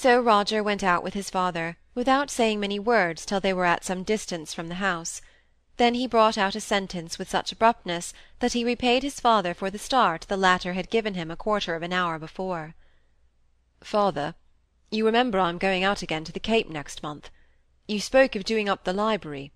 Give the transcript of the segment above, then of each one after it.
So Roger went out with his father, without saying many words till they were at some distance from the house. Then he brought out a sentence with such abruptness that he repaid his father for the start the latter had given him a quarter of an hour before. "Father, you remember I am going out again to the Cape next month. You spoke of doing up the library.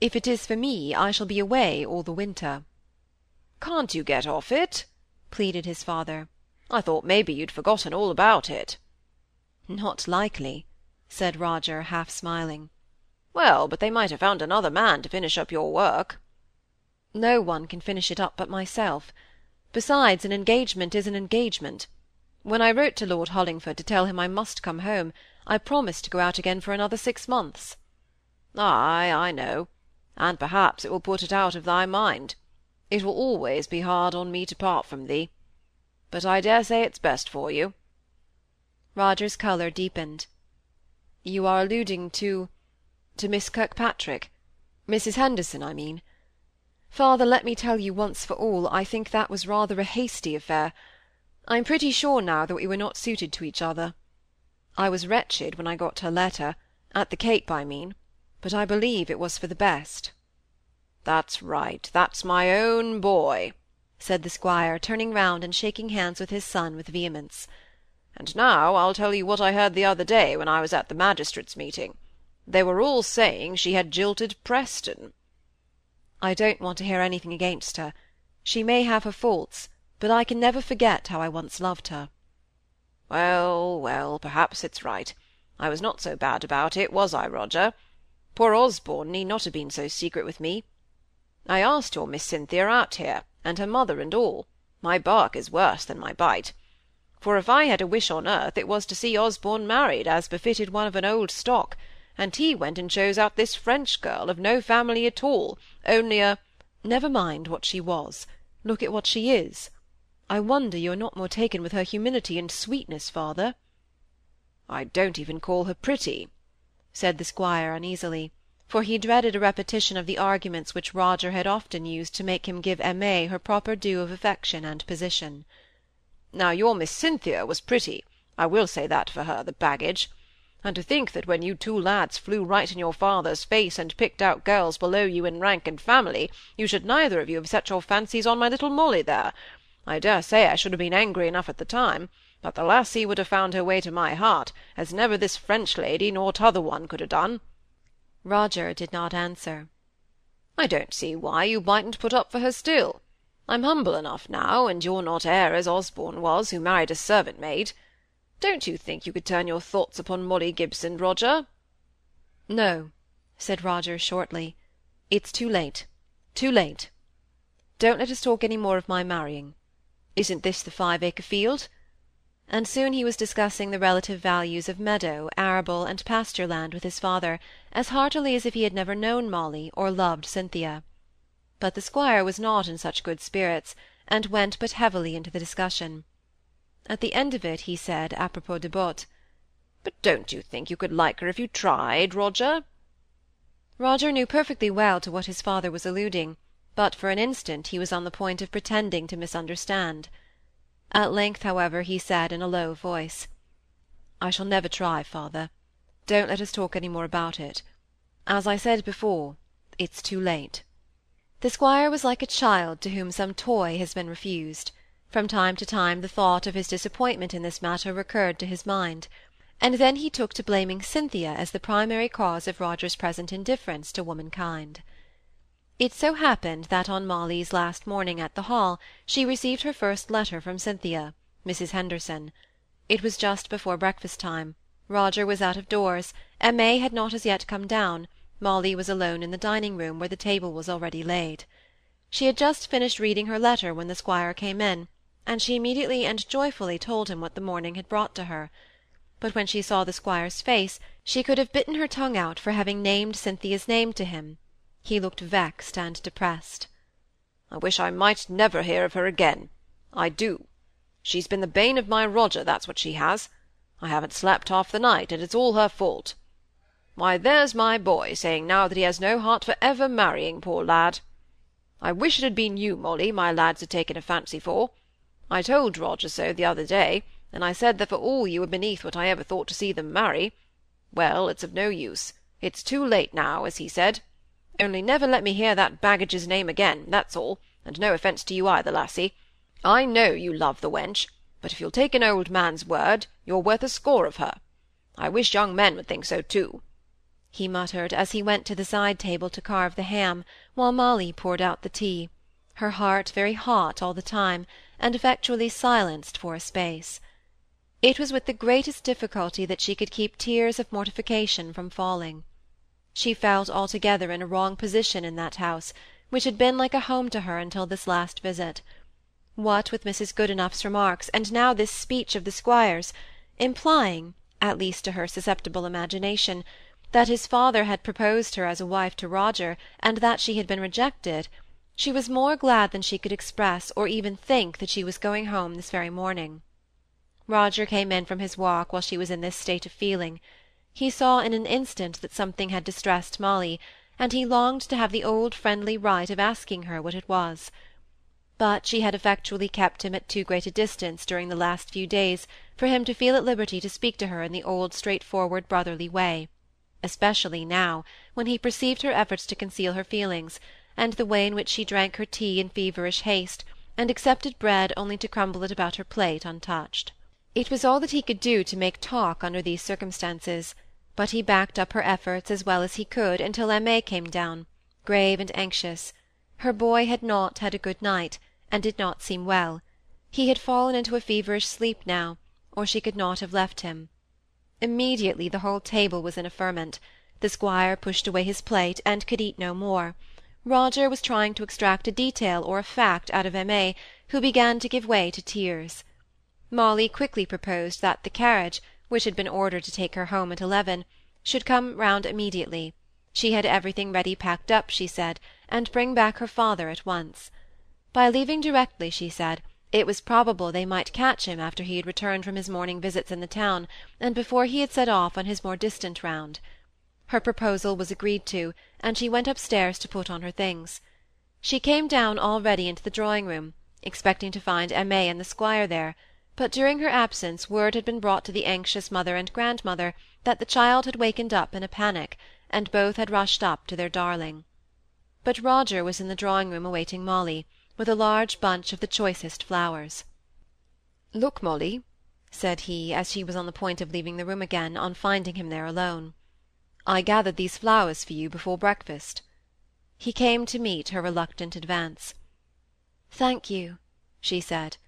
If it is for me, I shall be away all the winter." "Can't you get off it?" pleaded his father. "I thought maybe you'd forgotten all about it." "Not likely," said Roger, half smiling. "Well, but they might have found another man to finish up your work." "No one can finish it up but myself. Besides, an engagement is an engagement. When I wrote to Lord Hollingford to tell him I must come home, I promised to go out again for another six months." "Ay, I know; and perhaps it will put it out of thy mind. It will always be hard on me to part from thee. But I dare say it's best for you. Roger's colour deepened. "You are alluding to to Miss Kirkpatrick Mrs. Henderson, I mean. Father, let me tell you once for all, I think that was rather a hasty affair. I'm pretty sure now that we were not suited to each other. I was wretched when I got her letter, at the Cape, I mean, but I believe it was for the best." "That's right, that's my own boy," said the squire, turning round and shaking hands with his son with vehemence. And now I'll tell you what I heard the other day when I was at the magistrates' meeting. They were all saying she had jilted Preston." "I don't want to hear anything against her. She may have her faults, but I can never forget how I once loved her." "Well, well, perhaps it's right. I was not so bad about it, was I, Roger? Poor Osborne need not have been so secret with me. I asked your Miss Cynthia out here, and her mother and all. My bark is worse than my bite for if I had a wish on earth it was to see Osborne married as befitted one of an old stock, and he went and chose out this French girl, of no family at all, only a Never mind what she was. Look at what she is. I wonder you are not more taken with her humility and sweetness, father." "I don't even call her pretty," said the squire uneasily, for he dreaded a repetition of the arguments which Roger had often used to make him give Aimée her proper due of affection and position. Now your Miss Cynthia was pretty, I will say that for her, the baggage. And to think that when you two lads flew right in your father's face and picked out girls below you in rank and family, you should neither of you have set your fancies on my little Molly there. I dare say I should have been angry enough at the time, but the lassie would have found her way to my heart, as never this French lady nor t'other one could have done." Roger did not answer. "I don't see why you mightn't put up for her still. I'm humble enough now, and you're not heir as Osborne was, who married a servant-maid. Don't you think you could turn your thoughts upon Molly Gibson, Roger?" "No," said Roger shortly. "It's too late, too late. Don't let us talk any more of my marrying. Isn't this the five-acre field?" And soon he was discussing the relative values of meadow, arable, and pasture land with his father, as heartily as if he had never known Molly or loved Cynthia but the squire was not in such good spirits, and went but heavily into the discussion. At the end of it he said, apropos de Botte, "But don't you think you could like her if you tried, Roger?" Roger knew perfectly well to what his father was alluding, but for an instant he was on the point of pretending to misunderstand. At length, however, he said in a low voice, "I shall never try, father. Don't let us talk any more about it. As I said before, it's too late." The squire was like a child to whom some toy has been refused. From time to time the thought of his disappointment in this matter recurred to his mind, and then he took to blaming Cynthia as the primary cause of Roger's present indifference to womankind. It so happened that on Molly's last morning at the Hall she received her first letter from Cynthia, Mrs. Henderson. It was just before breakfast time. Roger was out of doors, Aimée had not as yet come down, Molly was alone in the dining-room, where the table was already laid. She had just finished reading her letter when the squire came in, and she immediately and joyfully told him what the morning had brought to her. But when she saw the squire's face, she could have bitten her tongue out for having named Cynthia's name to him. He looked vexed and depressed. "I wish I might never hear of her again. I do. She's been the bane of my Roger, that's what she has. I haven't slept half the night, and it's all her fault. Why, there's my boy saying now that he has no heart for ever marrying, poor lad. I wish it had been you, Molly, my lads had taken a fancy for. I told Roger so the other day, and I said that for all you were beneath what I ever thought to see them marry. Well, it's of no use. It's too late now, as he said. Only never let me hear that baggage's name again, that's all, and no offence to you either, lassie. I know you love the wench, but if you'll take an old man's word, you're worth a score of her. I wish young men would think so too he muttered, as he went to the side-table to carve the ham, while Molly poured out the tea, her heart very hot all the time, and effectually silenced for a space. It was with the greatest difficulty that she could keep tears of mortification from falling. She felt altogether in a wrong position in that house, which had been like a home to her until this last visit. What with Mrs. Goodenough's remarks, and now this speech of the squire's, implying, at least to her susceptible imagination, that his father had proposed her as a wife to Roger, and that she had been rejected, she was more glad than she could express or even think that she was going home this very morning. Roger came in from his walk while she was in this state of feeling. He saw in an instant that something had distressed Molly, and he longed to have the old friendly right of asking her what it was. But she had effectually kept him at too great a distance during the last few days for him to feel at liberty to speak to her in the old straightforward brotherly way especially now, when he perceived her efforts to conceal her feelings, and the way in which she drank her tea in feverish haste, and accepted bread only to crumble it about her plate untouched. It was all that he could do to make talk under these circumstances, but he backed up her efforts as well as he could until Aimée came down, grave and anxious. Her boy had not had a good night, and did not seem well. He had fallen into a feverish sleep now, or she could not have left him. Immediately the whole table was in a ferment. The squire pushed away his plate, and could eat no more. Roger was trying to extract a detail or a fact out of Aimée, who began to give way to tears. Molly quickly proposed that the carriage, which had been ordered to take her home at eleven, should come round immediately. She had everything ready packed up, she said, and bring back her father at once. By leaving directly, she said, it was probable they might catch him after he had returned from his morning visits in the town, and before he had set off on his more distant round. Her proposal was agreed to, and she went upstairs to put on her things. She came down already into the drawing-room, expecting to find Aimée and the squire there, but during her absence word had been brought to the anxious mother and grandmother that the child had wakened up in a panic, and both had rushed up to their darling. But Roger was in the drawing-room awaiting Molly, with a large bunch of the choicest flowers. "Look, Molly," said he, as she was on the point of leaving the room again, on finding him there alone. "I gathered these flowers for you before breakfast." He came to meet her reluctant advance. "Thank you," she said.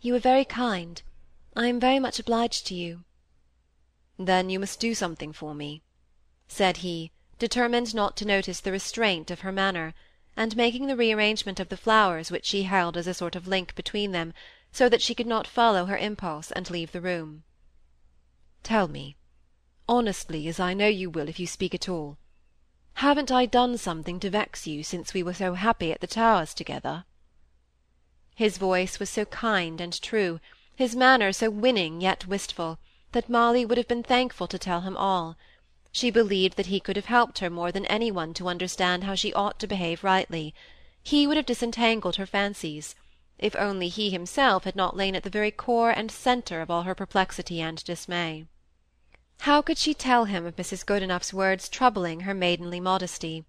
"You are very kind. I am very much obliged to you." "Then you must do something for me," said he, determined not to notice the restraint of her manner and making the rearrangement of the flowers which she held as a sort of link between them, so that she could not follow her impulse and leave the room. "Tell me, honestly, as I know you will if you speak at all, haven't I done something to vex you since we were so happy at the Towers together?" His voice was so kind and true, his manner so winning yet wistful, that Molly would have been thankful to tell him all. She believed that he could have helped her more than any one to understand how she ought to behave rightly; he would have disentangled her fancies, if only he himself had not lain at the very core and centre of all her perplexity and dismay. How could she tell him of Mrs. Goodenough's words troubling her maidenly modesty?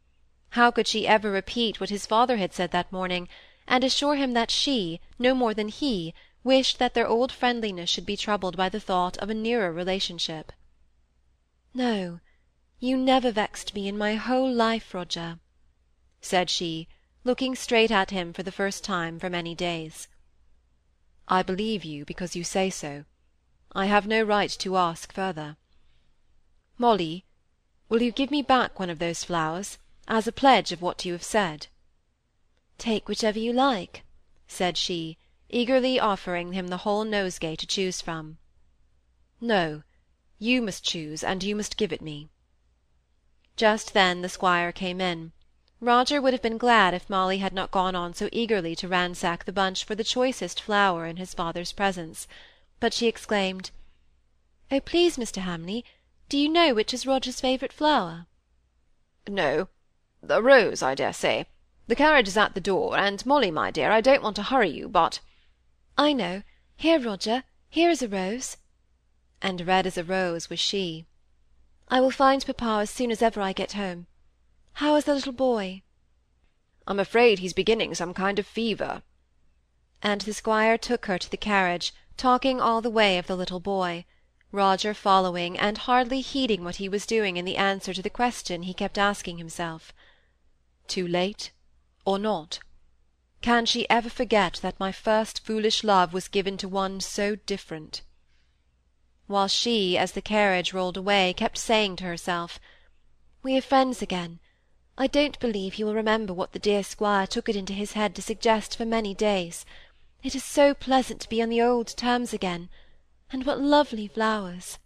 How could she ever repeat what his father had said that morning, and assure him that she, no more than he, wished that their old friendliness should be troubled by the thought of a nearer relationship? No, you never vexed me in my whole life, Roger," said she, looking straight at him for the first time for many days. "I believe you because you say so. I have no right to ask further. Molly, will you give me back one of those flowers, as a pledge of what you have said?" "Take whichever you like," said she, eagerly offering him the whole nosegay to choose from. "No, you must choose, and you must give it me. Just then the squire came in. Roger would have been glad if Molly had not gone on so eagerly to ransack the bunch for the choicest flower in his father's presence; but she exclaimed, "Oh, please, Mr. Hamley, do you know which is Roger's favourite flower?" "No. A rose, I dare say. The carriage is at the door, and Molly, my dear, I don't want to hurry you, but—" "I know. Here, Roger, Here is a rose." And red as a rose was she. "I will find papa as soon as ever I get home. How is the little boy?" "I'm afraid he's beginning some kind of fever." And the squire took her to the carriage, talking all the way of the little boy, Roger following, and hardly heeding what he was doing in the answer to the question he kept asking himself. "Too late, or not? Can she ever forget that my first foolish love was given to one so different?" While she, as the carriage rolled away, kept saying to herself, "We are friends again. I don't believe he will remember what the dear squire took it into his head to suggest for many days. It is so pleasant to be on the old terms again. And what lovely flowers!"